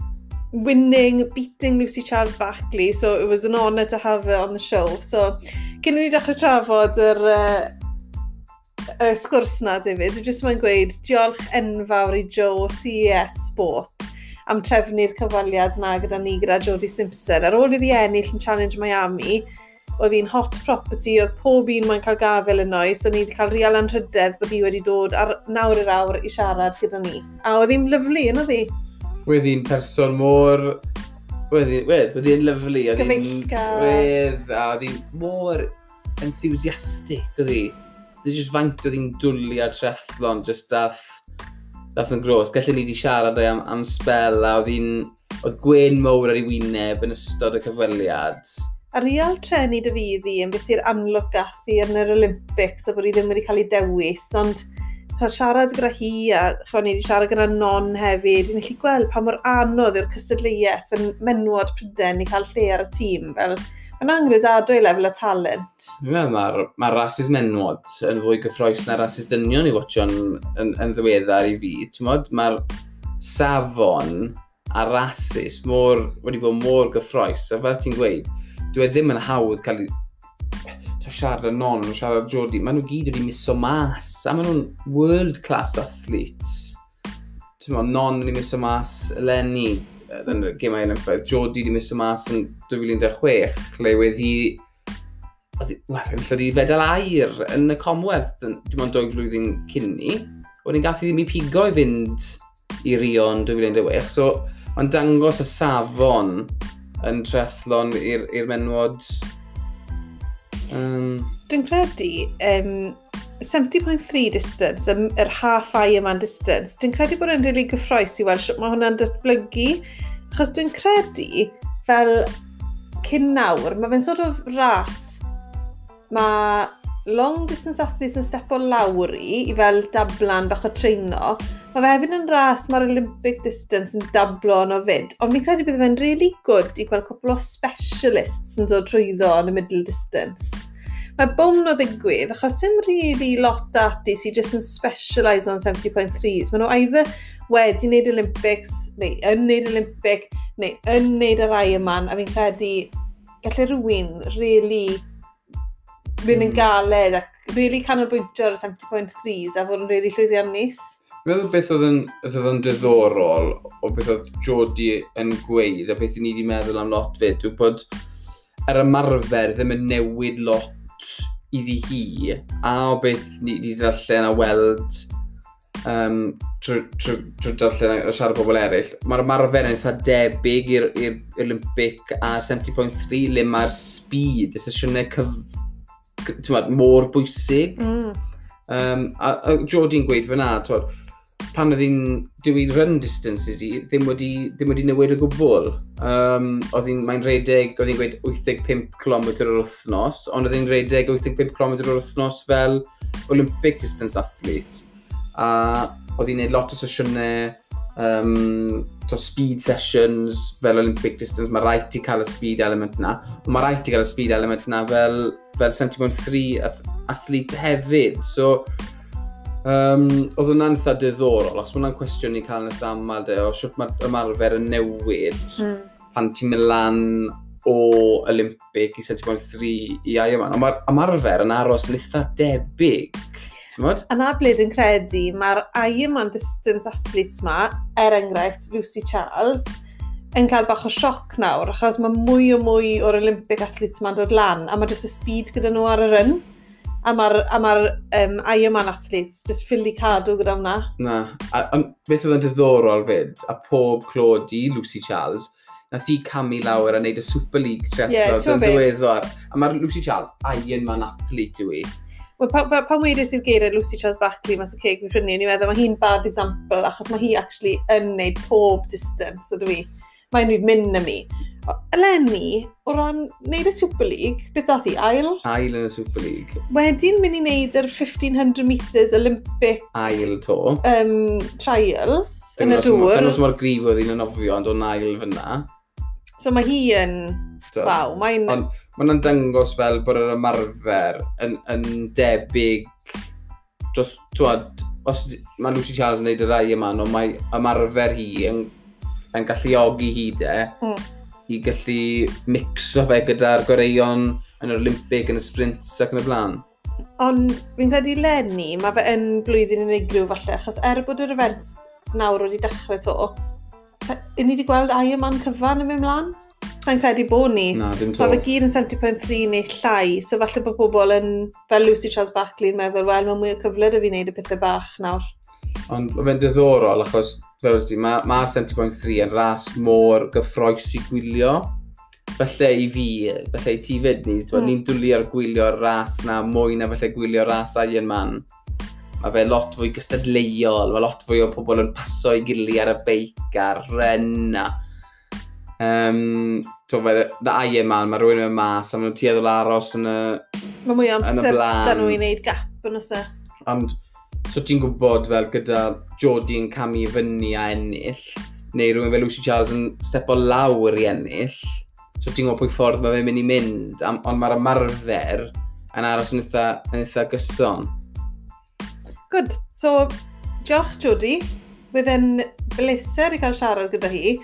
winning, beating Lucy Charles Barkley, so it was an honour to have her on the show. So, cyn i ni dechrau trafod yr, uh, y sgwrs na David, dwi jyst mae'n gweud diolch enfawr i Joe CES Sport am trefnu'r cyfaliad na gyda ni gyda Jody Simpson. Ar ôl iddi ennill yn Challenge Miami, oedd hi'n hot property, oedd pob un mae'n cael gafel yn oes, so ni wedi cael real anrhydedd bod hi wedi dod ar nawr yr awr i siarad gyda ni. A oedd hi'n lyflu yn oedd hi? Wedd hi'n person mor... Wedd hi'n lyflu. Gyfeillgar. Wedd, a oedd hi'n mor enthusiastic oedd hi. Dwi jyst oedd hi'n dwlu ar triathlon, just dath, dath yn gros. Gallwn ni wedi siarad am, am spel a oedd hi'n... oedd gwen mowr ar ei wyneb yn ystod y cyfweliad. A real trenu dy fi ddi yn beth i'r amlwg gath i yn yr Olympics a bod hi ddim wedi cael ei dewis, ond cael siarad gyda hi a chwan ni wedi siarad gyda non hefyd, ni'n gallu gweld pa mor anodd yw'r cysadleuaeth yn menwod pryden i cael lle ar y tîm. Fel, Mae'n angredadwy lefel y talent. Mae'r ma, mae'r ma rasis menwod yn fwy gyffroes na rasis dynion i watcho'n yn, yn ddiweddar i fi. Ti'n Mae'r safon a rasis mor, wedi bod mor gyffroes. A fel ti'n gweud, dwi e ddim yn hawdd cael ei... Dwi'n siarad yn non, dwi'n siarad Jody. Maen nhw gyd wedi miso mas. A maen nhw'n world class athletes. Ti'n non wedi miso mas Lenny, yn y gemau yn ymwneud, Jordi wedi miso mas yn 2016, lle wedi wedi i fedal air yn y Commonwealth, dim ond dwy flwyddyn cynni. Wedyn gath gathu ddim i pigo i fynd i Rio yn 2016, so mae'n dangos y safon yn trethlon i'r menwod um, Dwi'n credu um, 70.3 distance, yr er half I yma'n distance, dwi'n credu bod e'n rili really gyffroes i weld sut mae hwnna'n datblygu. Achos dwi'n credu, fel cyn nawr, mae fe'n sort of ras. Mae long distance athletes yn stepo lawr i, i fel dablan bach o treino. Mae fe hefyd yn ras mae'r Olympic distance yn dablo yn o fyd. Ond fi'n credu bydd fe'n really good i gweld cwpl o specialists yn dod trwyddo yn y middle distance. Mae bwm o ddigwydd, achos dim really lot ati sy'n just yn specialise on 70.3s. Maen nhw either wedi wneud Olympics, neu yn wneud Olympic, neu yn wneud yr Ironman, a fi'n credu gallai rhywun really mynd yn mm. galed ac really canolbwyntio ar y 70.3s a fod yn really llwyddiannus. Meddwl beth oedd yn, oedd yn diddorol o beth oedd Jody yn gweud a beth i ni wedi meddwl am lot fyd yw bod yr ymarfer ddim yn newid lot at iddi hi a o beth ni wedi darllen a weld um, trwy tr, tr, darllen a siarad pobl eraill, mae'r ymarfer yn eitha debyg i'r Olympic a 70.3 le mae'r speed, y sesiynau cyf... Mod, mor bwysig. Mm. Um, a, a Jodie'n gweud fyna, twod, pan oedd hi'n diwyd run distances i, ddim wedi, ddim wedi newid o gwbl. Um, oedd hi'n, mae'n redeg, oedd hi'n gweud 85 km o'r wythnos, ond oedd hi'n redeg 85 km o'r wythnos fel Olympic distance athlete. A oedd hi'n neud lot o sesiynau, um, to speed sessions fel Olympic distance, mae rhaid i cael y speed element yna. Mae rhaid i cael y speed element yna fel, fel 70.3 athlete hefyd. So, Um, oedd hwnna'n eitha diddorol, os mae hwnna'n cwestiwn ni'n cael yn eitha aml de, o siwt mae'r ymarfer yn newid mm. pan ti'n mynd lan o Olympic i seti i ai yma. Ond mae'r ymarfer yn aros yn eitha debyg. Mod? A na bled yn credu, mae'r Ironman distance athletes ma, er enghraifft Lucy Charles, yn cael bach o sioc nawr, achos mae mwy o mwy o'r Olympic athletes ma'n dod lan, a mae jyst y speed gyda nhw ar y ryn a mae'r ma um, Ironman athletes just ffili cadw gyda hwnna. Na, a, a beth oedd yn diddorol fyd, a pob clodi Lucy Charles, nath i camu lawr a wneud y Super League triathlons yeah, yn ddiweddar. A mae'r Lucy Charles, Ironman athlete yw i. Wel, pan pa, pa wedys i'r geiriau Lucy Charles Barkley mas o ceg fi prynu, ni'n meddwl mae hi'n bad example achos mae hi actually yn neud pob distance, ydw i mae'n nhw'n mynd am mi. Eleni, o ran wneud y Super League, beth dath i ail? Ail yn y Super League. Wedyn mynd i wneud yr 1500 metres Olympic... Ail to. Um, trials yn y dŵr. Dyna os mae'r grif oedd un yn ofio, ond o'n ail fyna. So mae hi yn... So, Waw, mae'n... Ond mae'n dangos fel bod yr ymarfer yn, yn debyg... Dros, twad, os mae Lucy Charles yn neud y rai yma, ond mae ymarfer hi yn yn galluogi hi de, mm. i gallu mixo fe gyda'r goreion yn yr Olympic, yn y sprints ac yn y blaen. Ond fi'n credu Lenny, mae fe yn blwyddyn unigryw falle, achos er bod yr events nawr wedi dechrau to, i ni wedi gweld Ironman cyfan yn mynd mlaen? Mae'n credu bod ni. Na, dim to. Mae fe gyd yn 70.3 neu llai, so falle bod pobl yn, fel Lucy Charles Barkley, yn meddwl, wel, mae mwy o cyfle da fi wneud y pethau bach nawr. Ond mae'n diddorol, achos fel ysdi, mae ma 70.3 yn ras môr gyffroes i gwylio. Felly i fi, felly i ti fyd ni, mm. ni'n dwlu ar gwylio'r ras na mwy na felly gwylio'r ras Iron Man. Mae fe lot fwy gystadleuol, mae lot fwy o pobl yn paso i gili ar y beic a'r ren a... Um, to fe, na Iron e Man, mae rhywun yn mas a maen nhw'n tueddol aros yn y... Mae mwy o amser dan nhw i wneud gap yn oes. Ond so ti'n gwybod fel gyda Jody yn camu fyny a ennill, neu rhywun fel Lucy Charles yn stepo lawr i ennill, so ti'n gwybod pwy ffordd mae fe'n mynd i mynd, ond mae'r ymarfer yn aros yn eitha, yn eitha gyson. Good, so diolch Jody, bydd e'n bleser i cael siarad gyda hi.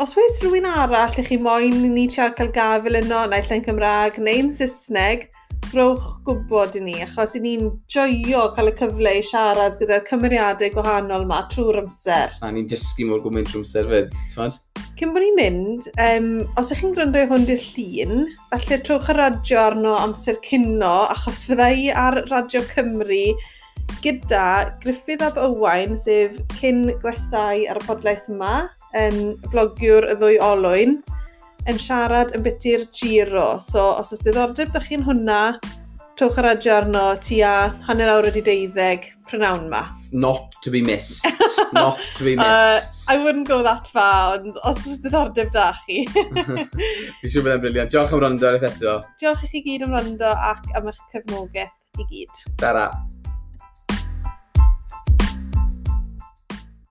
Os wes rhywun arall i chi moyn i ni siarad cael gafel yno, naill yn Cymraeg neu'n Saesneg, rhowch gwybod i ni, achos i ni'n joio cael y cyfle i siarad gyda'r cymeriadau gwahanol yma trwy'r amser. A ni'n dysgu mor gwmynt trwy'r amser fyd, ti'n Cyn bod ni'n mynd, um, os ych chi'n gwrando hwn di'r llun, falle trwch y radio arno amser cynno, achos fydda i ar Radio Cymru gyda Griffith Ab Owain, sef cyn gwestai ar y podlais yma, um, blogiwr y ddwy olwyn, yn siarad yn byty'r giro. So, os oes diddordeb ydych chi'n hwnna, trowch y radio arno tua hanner awr wedi deuddeg prynawn ma. Not to be missed. Not to be uh, missed. Uh, I wouldn't go that far, ond os oes diddordeb da chi. Fi siŵr bod e'n briliant. Diolch am rando ar eto. Diolch i chi gyd am rando ac am eich cefnogaeth i gyd. Dara.